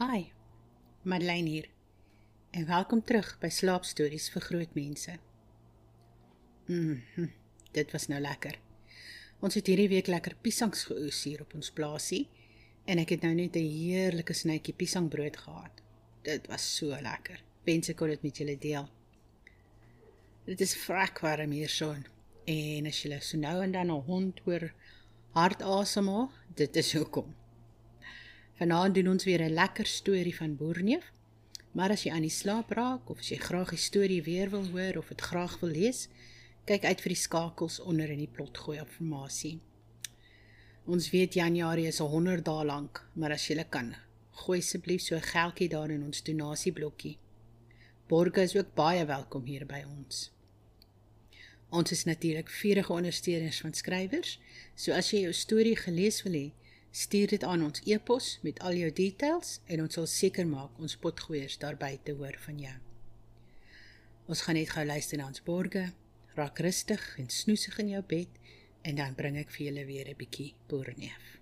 Hi. Madeleine hier. En welkom terug by Slaapstories vir groot mense. Mhm. Dit was nou lekker. Ons het hierdie week lekker piesangs geoes hier op ons plaasie en ek het nou net 'n heerlike snytjie piesangbrood gehad. Dit was so lekker. Wens ek kon dit met julle deel. Dit is vrek warm hier son en as jy so nou en dan 'n hond hoor hard asemhaal, dit is hoekom. Vanaand doen ons weer 'n lekker storie van Boerneef. Maar as jy aan die slaap raak of as jy graag die storie weer wil hoor of dit graag wil lees, kyk uit vir die skakels onder in die plotgooi informasie. Ons weet Januarie is 100 dae lank, maar as jy kan, gooi asseblief so 'n geldjie daar in ons donasieblokkie. Borge is ook baie welkom hier by ons. Ons is natuurlik vurige ondersteuners van skrywers, so as jy jou storie gelees wil hê, Stuur dit aan ons e-pos met al jou details en ons sal seker maak ons potgoeiers daar buite hoor van jou. Ons gaan net gou luister na ons borge, raak rustig en snoesig in jou bed en dan bring ek vir julle weer 'n bietjie boerneef.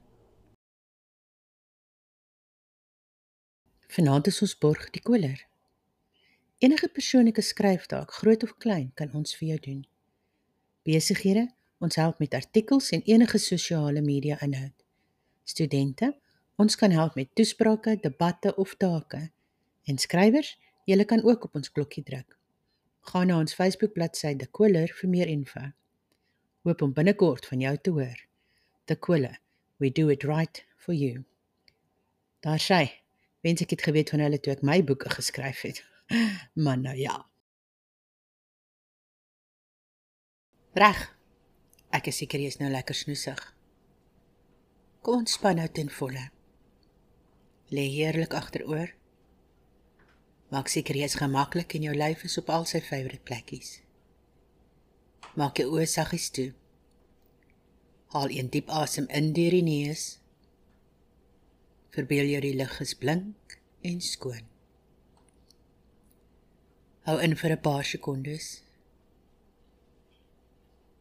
Vanaand is ons borg die koler. Enige persoonlike skryftaak, groot of klein, kan ons vir jou doen. Besighede, ons help met artikels en enige sosiale media inhoud studente. Ons kan help met toesprake, debatte of take. En skrywers, julle kan ook op ons klokkie druk. Gaan na ons Facebook bladsy De Koller vir meer info. Hoop om binnekort van jou te hoor. De Koller, we do it right for you. Daar sê, wens ek het geweet van hulle toe ek my boeke geskryf het. Maar nou ja. Reg. Ek is seker jy is nou lekker snoesig. Kom ontspan nou ten volle. Lê heerlik agteroor. Maak seker jy is gemaklik en jou lyf is op al sy favourite plekkies. Maak jou oë saggies toe. Haal 'n diep asem in deur die neus. Verbeel jou die lug is blink en skoon. Hou in vir 'n paar sekondes.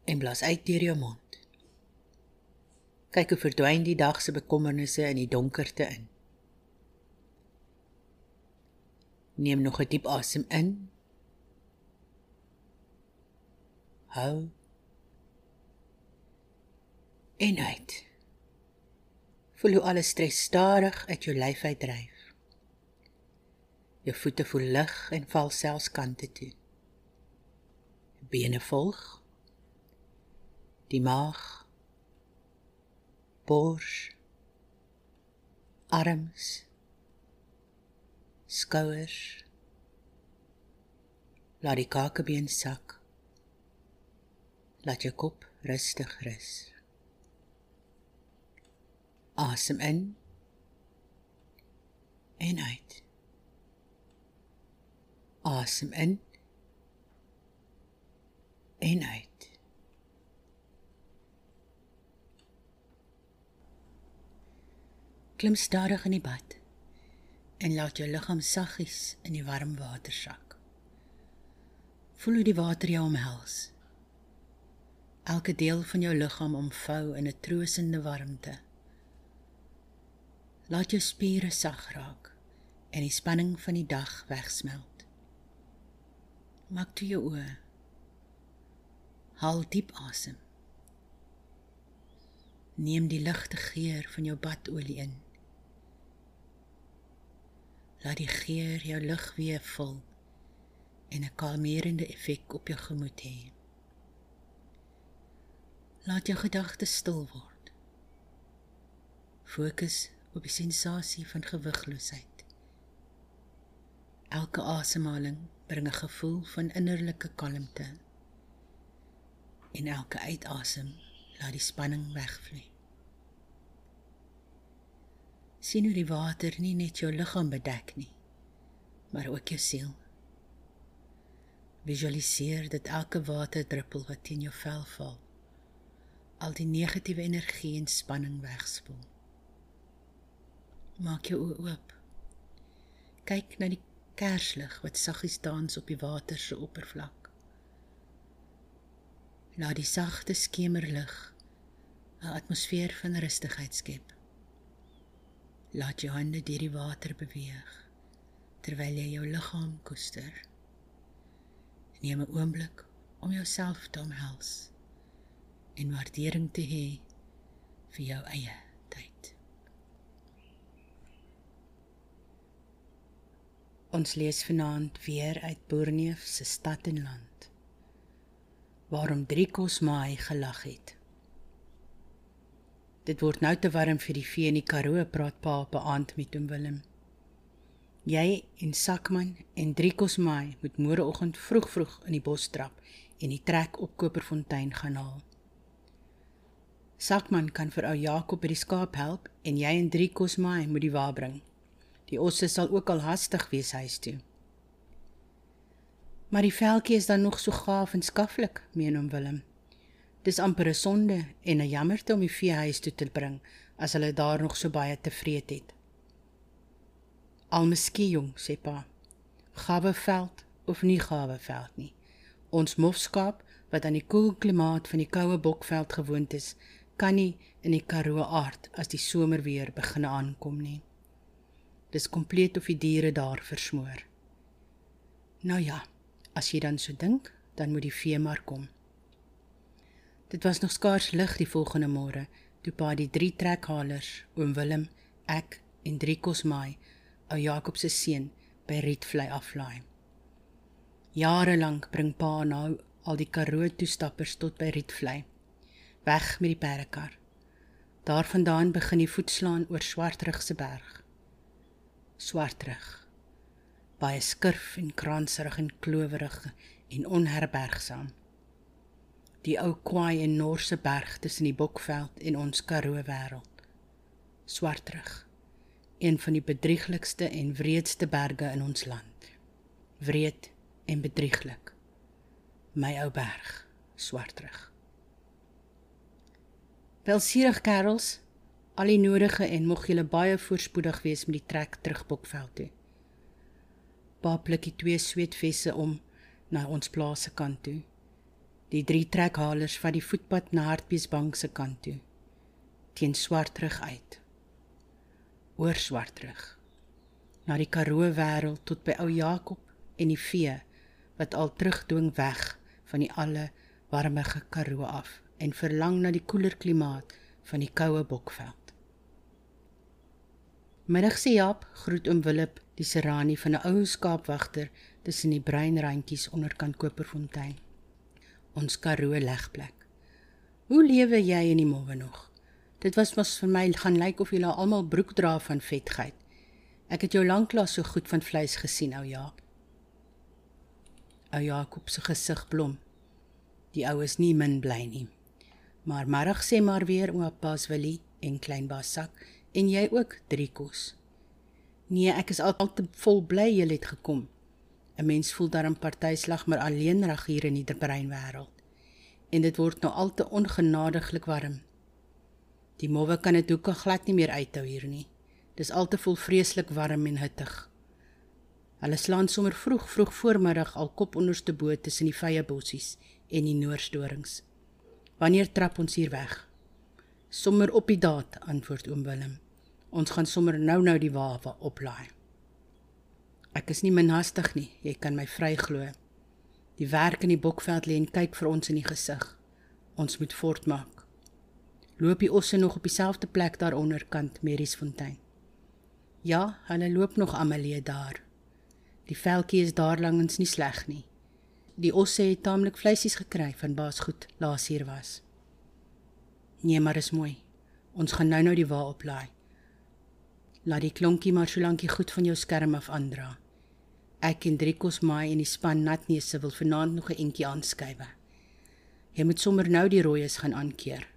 En blaas uit deur jou mond. Kyk hoe verdwyn die dag se bekommernisse in die donkerte in. Neem nog 'n diep asem in. Hou. En uit. Voel hoe alles stres stadig uit jou lyf uitdryf. Jou voete voel lig en val selfs kante toe. Bene volg. Die maag bors arms skouers laat die kakebeen sak laat jou kop rustig rus. Asem in en uit. Asem in en uit Klim stadig in die bad en laat jou liggaam saggies in die warm water sak. Voel hoe die water jou omhels. Elke deel van jou liggaam omvou in 'n troostende warmte. Laat jou spiere sag raak en die spanning van die dag wegsmelt. Maak toe jou oë. Haal diep asem. Neem die ligte geur van jou badolie in. Laat die geur jou lig weer vul en 'n kalmerende effek op jou gemoed hê. Laat jou gedagtes stil word. Fokus op die sensasie van gewigloosheid. Elke asemhaling bring 'n gevoel van innerlike kalmte. En elke uitasem laat die spanning wegvloei sien hoe die water nie net jou liggaam bedek nie, maar ook jou siel. Visualiseer dat elke waterdruppel wat teen jou vel val, al die negatiewe energie en spanning wegspoel. Maak jou oë oop. Kyk na die kerslig wat saggies dans op die water se oppervlak. Laat die sagte skemerlig 'n atmosfeer van rustigheid skep Laat jou hande deur die water beweeg terwyl jy jou liggaam koester. Neem 'n oomblik om jouself te omhels en waardering te hê vir jou eie tyd. Ons lees vanaand weer uit Boerneef se stad en land. Waarom Driekos Maai gelag het. Dit word nou te warm vir die vee in die Karoo, praat pa op 'n aand met hom Willem. Jy en Sakman en Driekos Maai moet môreoggend vroeg vroeg in die bos trap en die trek op Koperfontein gaan haal. Sakman kan vir ou Jakob by die skaap help en jy en Driekos Maai moet die wa bring. Die osse sal ook al hastig wees huis toe. Maar die veltjie is dan nog so gaaf en skaflik, meen hom Willem. Dis amper 'n sonde en 'n jammerte om die vee huis toe te bring as hulle daar nog so baie tevrede het. Al miskien jong, sê pa. Gawe veld of nie gawe veld nie. Ons mofskaap wat aan die koel klimaat van die koue bokveld gewoond is, kan nie in die Karoo aard as die somer weer begin aankom nie. Dis kompleet of die diere daar versmoor. Nou ja, as jy dan so dink, dan moet die vee maar kom. Dit was nog skaars lig die volgende môre toe pa die drie trekhalers, oom Willem, ek en drie kosmaai, ou Jakob se seun, by Rietvlei aflaai. Jare lank bring pa nou al die Karoo toestappers tot by Rietvlei. Weg met die perdekar. Daarvandaan begin die voetslaan oor Swartrug se berg. Swartrug. Baie skurf en kransrig en klowerig en onherbergsaam die ou kwaai en Norse berg tussen die Bokveld en ons Karoo wêreld. Swartrug, een van die bedrieglikste en wreedste berge in ons land. Wreed en bedrieglik. My ou berg, Swartrug. Welsierig kerels, al die nodige en mog julle baie voorspoedig wees met die trek terug Bokveld toe. Paaplikkie twee sweetvesse om na ons plaas se kant toe. Die drie trekhalers van die voetpad na Hartbeesbank se kant toe. Teen Swartrug uit. Oor Swartrug. Na die Karoo wêreld tot by ou Jakob en die vee wat al terugdwing weg van die alle warmige Karoo af en verlang na die koeler klimaat van die koue Bokveld. Middag sê Jaap groet oom Willip die serani van 'n ou skaapwagter tussen die breinrandjies onderkant Koperfontein ons Karoo legplek. Hoe lewe jy in die môre nog? Dit was mos vir my gaan lyk of jy al almal broek dra van vetgeit. Ek het jou lanklaas so goed van vleis gesien, ou Jaap. Ou Jakob se gesig blom. Die ou is nie min bly nie. Maar môre sê maar weer oom Pas Willie en klein Basak en jy ook drie kos. Nee, ek is altyd vol bly jy het gekom. 'n Mens voel daar 'n partyslag maar alleen reg hier in die brein wêreld. En dit word nou al te ongenadiglik warm. Die mowwe kan dit ook glad nie meer uithou hier nie. Dis al te vol vreeslik warm en hittig. Hulle slaan sommer vroeg vroeg voormiddag al kop onderste bo tussen die vye bossies en die noordstorings. Wanneer trap ons hier weg? Sommer op die daad, antwoord oom Willem. Ons gaan sommer nou-nou die wawe oplaai. Ek is nie minhastig nie, jy kan my vry glo. Die werk in die bokveld lê en kyk vir ons in die gesig. Ons moet voortmaak. Loop die osse nog op dieselfde plek daar onderkant Meriesfontein. Ja, hulle loop nog Amalie daar. Die veldjie is daar langs nie sleg nie. Die osse het taamlik vleisies gekry van baas goed laas hier was. Nee, maar is mooi. Ons gaan nou-nou die wa oplaai. Laat die klonkie maar so lankie goed van jou skerm af aandra. Ek en Driekos Maai en die span Natneuse wil vanaand nog 'n entjie aanskuive. Jy moet sommer nou die rooies gaan aankeer.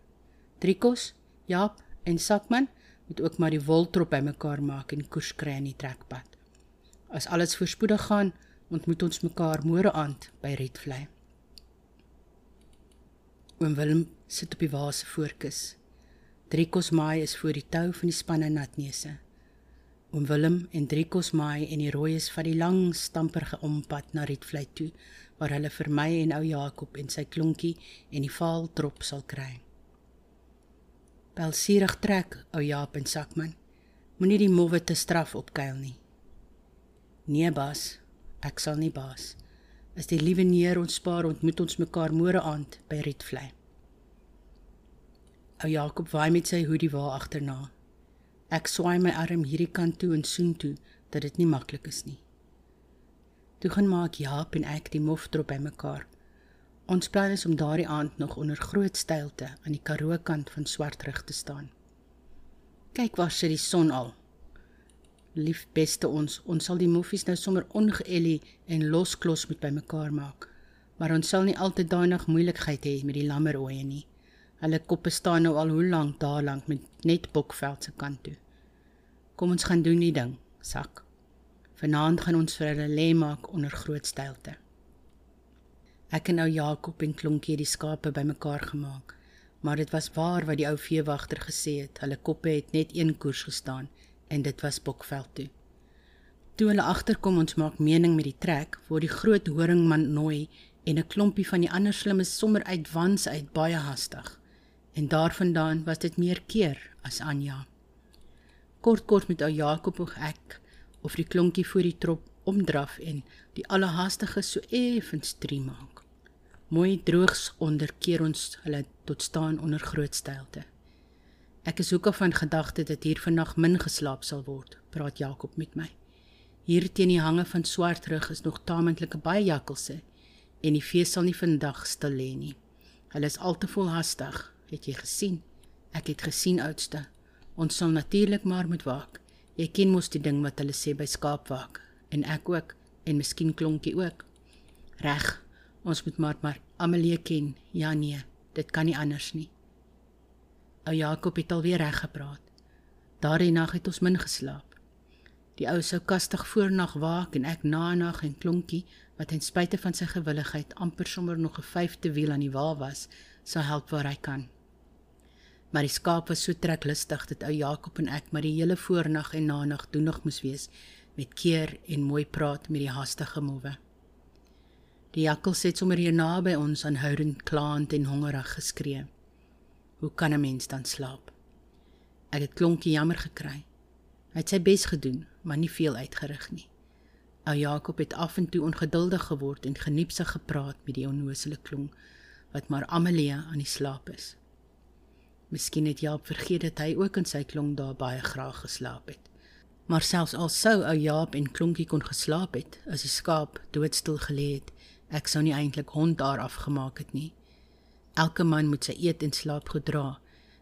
Driekos, Jaap en Sakman moet ook maar die woltrop bymekaar maak en koers kry in die trekpad. As alles voorspoedig gaan, ontmoet ons mekaar môre aand by Redvlei. Oom Willem sit op die waas voorkus. Driekos Maai is voor die tou van die span Natneuse. Oom Willem en Driekos Maai en die rooies van die lang stamperige ompad na Rietvlei toe waar hulle vir my en ou Jakob en sy klonkie en die vaal trop sal kry. Belsierig trek ou Jaap en Sakman. Moenie die mowwe te straf opkuil nie. Nee, baas, ek sal nie baas. As die liewe neer ons spaar, ontmoet ons mekaar môre aand by Rietvlei. Ou Jakob waai met sy hoodie waar agterna. Ek swaai my arm hierdie kant toe en soen toe dat dit nie maklik is nie. Toe gaan maak Jaap en ek die moftrop bymekaar. Ons plan is om daardie aand nog onder groot stilte aan die Karoo kant van Swartrug te staan. Kyk waar sit die son al. Lief beste ons, ons sal die moffies nou sommer ongeëlie en losklos met bymekaar maak. Maar ons sal nie altyd daai nog moeilikheid hê met die lammeroeie nie. Hulle koppe staan nou al hoe lank daar lank met net Bokveld se kant toe. Kom ons gaan doen die ding, sak. Vanaand gaan ons vir hulle lê maak onder groot stilte. Ek en ou Jakob en Klonkie die skape bymekaar gemaak. Maar dit was waar wat die ou veewagter gesê het. Hulle koppe het net een koers gestaan en dit was Bokveld toe. Toe hulle agterkom ons maak mening met die trek, word die groot horingman nooi en 'n klompie van die ander slimmes sommer uit wans uit baie hastig. En daarvandaan was dit meer keer as Anja. Kort kort met ou Jakob en ek of die klonkie voor die trop omdraf en die allerhaastige so effens drie maak. Mooi droogs onderkeer ons hulle tot staan onder groot stilte. Ek is hoeka van gedagte dat hier vannag min geslaap sal word, praat Jakob met my. Hier teen die hange van swart rug is nog taamentlike baie jakkalse en die fees sal nie vandag stil lê nie. Hulle is al te volhastig, het jy gesien? Ek het gesien oudste. Ons sal natuurlik maar moet waak. Jy ken mos die ding wat hulle sê by skaapwak en ek ook en miskien klonkie ook. Reg. Ons moet maar maar Amelie ken. Ja nee, dit kan nie anders nie. Ou Jakob het alweer reg gepraat. Daardie nag het ons min geslaap. Die ou sou kastig voornag waak en ek na nag en klonkie wat ten spyte van sy gewilligheid amper sommer nog 'n vyfde wiel aan die wa was, sou help waar hy kan. Maar die skaap was so treklustig dat ou Jakob en ek maar die hele voornag en nanag doenig moes wees met keer en mooi praat met die haastige mowwe. Die jakkal sit sommer hier naby ons aanhoudend klaand en hongerig geskree. Hoe kan 'n mens dan slaap? Ek het klonkie jammer gekry. Hy het sy bes gedoen, maar nie veel uitgerig nie. Ou Jakob het af en toe ongeduldig geword en geniepsig gepraat met die onnoosele klonk wat maar Amelie aan die slaap is. Miskien het Jaap vergeet dat hy ook in sy klonk daar baie graag geslaap het. Maar selfs al sou ou Jaap en klonkie kon geslaap het, as die skaap doodstil gelê het, ek sou nie eintlik hond daar afgemaak het nie. Elke man moet sy eet en slaap gedra.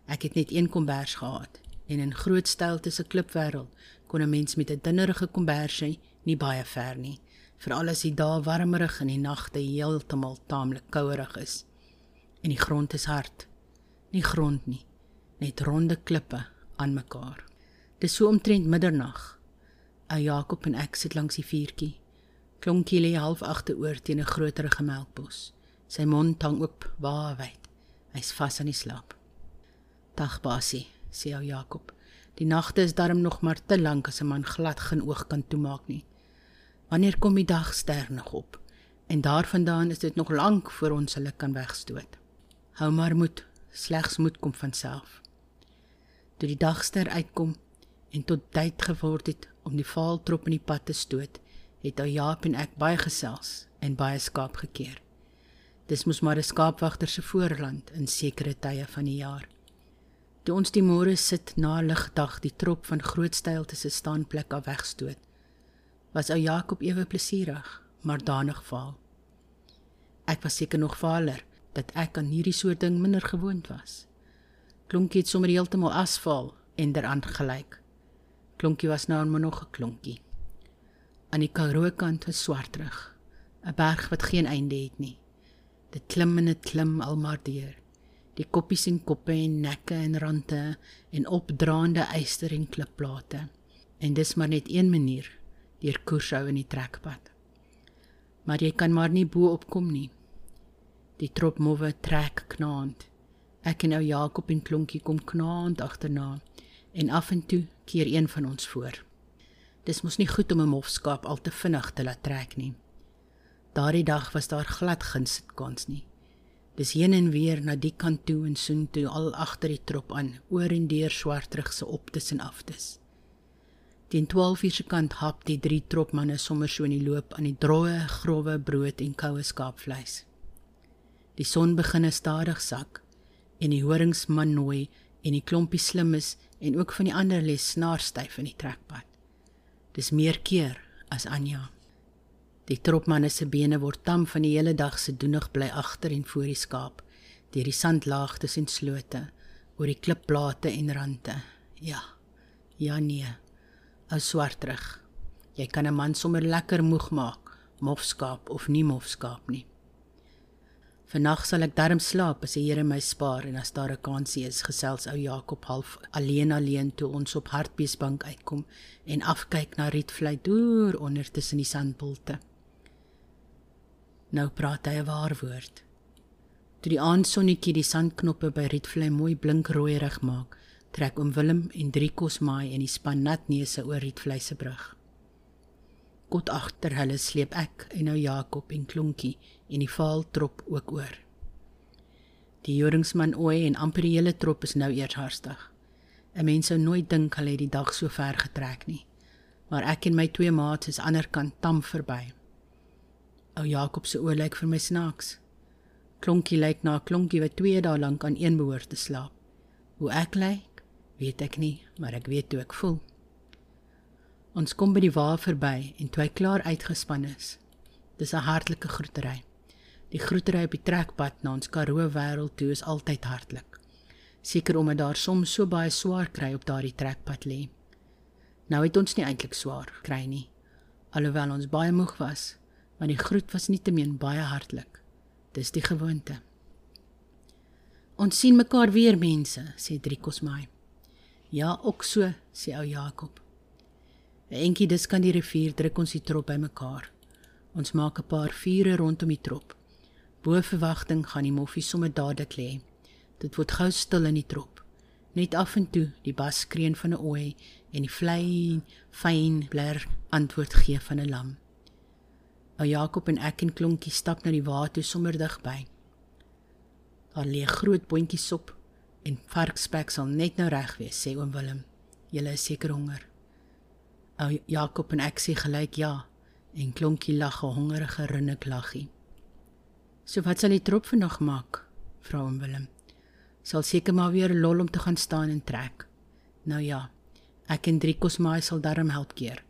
Ek het net een kombers gehad en in groot styl tussen klipwêreld kon 'n mens met 'n dinnerige kombersie nie baie ver nie, veral as die dae warmerig en die nagte heeltemal taamlik kouerig is. En die grond is hard. Nie grond nie, net ronde klippe aan mekaar. Dis so omtrent middernag. Ou Jakob en ek sit langs die vuurtjie. Klonkie lê half agteroor teen 'n groterige melkbos. Sy mond hang oop wyd. Hy's vas aan die slaap. Dag basie, sê ou Jakob. Die nagte is darm nog maar te lank as 'n man glad geen oog kan toemaak nie. Wanneer kom die dag ster nog op? En daarvandaan is dit nog lank voor ons hulle kan wegstoot. Hou maar moed, slegs moed kom van self. Toe die dagster uitkom, en tot tyd geword het om die vaaltrop in die pad te stoot, het ou Jaap en ek baie gesels en baie skaap gekeer. Dis mos maar 'n skaapwagter se voorland in sekere tye van die jaar. Toe ons die môre sit na ligdag die trop van grootstyl te se staanplek af wegstoot, was ou Jakob ewe plesierig, maar danig vaal. Ek was seker nog vaaler dat ek aan hierdie soort ding minder gewoond was. Klonkie het sommer heeltemal asfaal en deraan gelyk. Klonkie was nou maar nog 'n klonkie. Aan die Karoo kant was Swartrug, 'n berg wat geen einde het nie. Dit klim en dit klim almaar deur. Die koppies en koppe en nekke en rande en opdraande yster en klipplate. En dis maar net een manier deur koershou in die trekpad. Maar jy kan maar nie bo opkom nie. Die trop mowwe trek knaand. Ek en ou Jakob en Klonkie kom knaand agterna en af en toe keer een van ons voor. Dis mos nie goed om 'n mofskaap al te vinnig te laat trek nie. Daardie dag was daar glad geen sitkans nie. Dis heen en weer na die kant toe en soen toe al agter die trop aan, oor en deur swartrug se op tussen aftes. Teen 12 uur se kant hap die drie tropmanne sommer so in die loop aan die droë, grouwe brood en koue skaapvleis. Die son begin stadig sak en die horingsman nooi en die klompie slimmes en ook van die ander les snaarstyf in die trekpad. Dis meer keer as Anja. Die tropmanne se bene word tam van die hele dag se doenig bly agter en voor die skaap, deur die sandlaagtes en slote, oor die klipplate en rande. Ja. Ja nee ou swart terug. Jy kan 'n man sommer lekker moeg maak, mofskaap of nie mofskaap nie. Vannag sal ek darm slaap as die Here my spaar en as daar 'n kansie is, gesels ou Jakob half alleen alleen toe ons op Hartbeesbank uitkom en afkyk na Rietvlei deur onder tussen die sandpulte. Nou praat hy 'n waar woord. Toe die aansonnetjie die sandknoppe by Rietvlei mooi blink rooierig maak, trek oom Willem en drie kosmaai in die span nat neuse oor Rietvleise brug. Kot agter hulle sleep ek en nou Jakob en Klonkie en die vaal trop ook oor. Die joringsman ooi en amper die hele trop is nou eers harstig. 'n Mens sou nooit dink hulle het die dag so ver getrek nie. Maar ek en my twee maats is ander kant tam verby. Ou Jakob se oë lyk vir my snaaks. Klonkie lyk na 'n klonkie wat 2 dae lank aan een behoort te slaap. Hoe ek lyk Weet ek nie, maar ek weet hoe ek voel. Ons kom by die wa verby en toe hy klaar uitgespan is. Dis 'n hartlike groetery. Die groetery op die trekpad na ons Karoo wêreld toe is altyd hartlik. Seker omdat daar soms so baie swaar kry op daardie trekpad lê. Nou het ons nie eintlik swaar kry nie. Alhoewel ons baie moeg was, maar die groet was nietemin baie hartlik. Dis die gewoonte. Ons sien mekaar weer mense, sê Driekos my. Ja, ook so, sê ou Jakob. 'n Enkie dis kan die rivier druk ons die trop bymekaar. Ons maak 'n paar vure rondom die trop. Bo verwagting gaan die moffie sommer dadelik lê. Dit word gou stil in die trop. Net af en toe die bas skreeën van 'n ooi en die vlei fyn bler antwoord gee van 'n lam. Ou Jakob en ek en Klonkie stap na die water sommer digby. Daar lê groot boontjies sop en varkspek sal net nou reg wees, sê oom Willem. Julle is seker honger. Ou Jakob en ek sê gelyk ja en klonkie lag 'n hongerige rinnik laggie. So wat sal die trop vanaand maak? vra oom Willem. Sal seker maar weer lol om te gaan staan en trek. Nou ja, ek en Driekos maai sal darm help keer.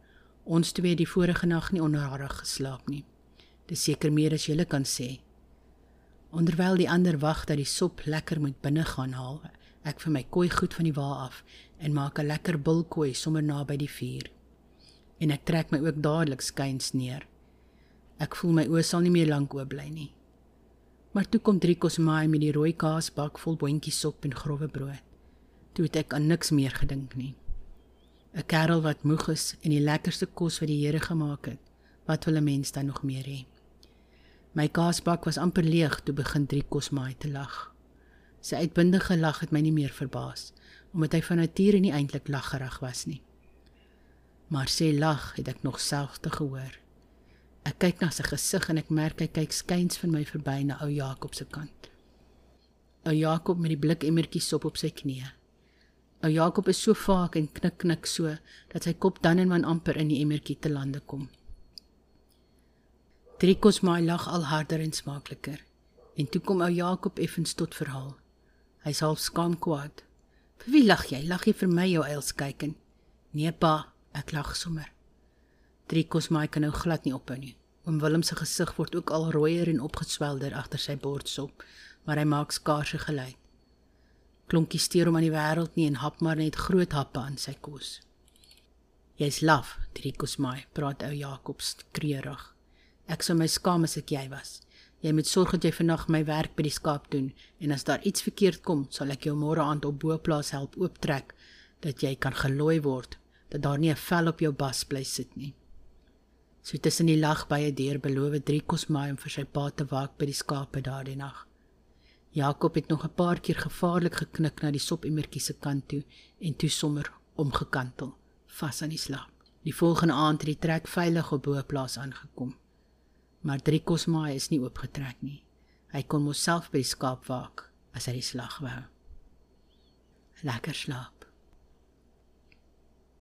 Ons twee het die vorige nag nie onderharig geslaap nie. Dis seker meer as jy kan sê. Onderwyl die ander wag dat die sop lekker moet binne gaan haal, ek vir my kooi goed van die wa af en maak 'n lekker bulkooi sommer naby die vuur. En ek trek my ook dadelik skuins neer. Ek voel my oë sal nie meer lank oop bly nie. Maar toe kom Driekos maai met die rooi kaasbak vol boontjies sop en grouwe brood. Toe het ek aan niks meer gedink nie. 'n Kerel wat moeg is en die lekkerste kos wat die Here gemaak het, wat wil 'n mens dan nog meer hê? My kaasbak was amper leeg toe begin drie kosmaai te lag. Sy uitbundige lag het my nie meer verbaas, omdat hy van nature nie eintlik laggerig was nie. Maar sy lag het ek nog self te gehoor. Ek kyk na sy gesig en ek merk hy kyk skuins van my verby na ou Jakob se kant. Ou Jakob met die blik emmertjie sop op sy knieë. Ou Jakob is so vaak en knik knik so dat sy kop dan en wan amper in die emmertjie te lande kom. Trikos my lag al harder en smaakliker. En toe kom ou Jakob effens tot verhaal. Hy half skaam kwaad. "Vir wie lag jy? Lag jy vir my jou eilskyken?" "Nee pa, ek lag sommer." Trikos my kan nou glad nie ophou nie. Oom Willem se gesig word ook al rooier en opgeswelder agter sy bordsop, maar hy maak skaars geluid. Klonkie steur hom aan die wêreld nie en hap maar net groot happe aan sy kos. "Jy's laf, Trikos my," praat ou Jakob skreurig. Ek sou my skaam as ek jy was. Jy moet sorg dat jy vannag my werk by die skaap doen en as daar iets verkeerd kom, sal ek jou môre aand op boplaas help ooptrek dat jy kan gelooi word, dat daar nie 'n vel op jou bas bly sit nie. So tussen die lag by 'n deur beloof drie kosmaai om vir sy pa te waak by die skaape daardie nag. Jakob het nog 'n paar keer gevaarlik geknik na die sopemmertjie se kant toe en toe sommer omgekantel, vas aan die slaap. Die volgende aand het die trek veilig op boplaas aangekom maar drie kosmaai is nie oopgetrek nie. Hy kon mos self by die skaap waak as hy die slag wou. Lekker slaap.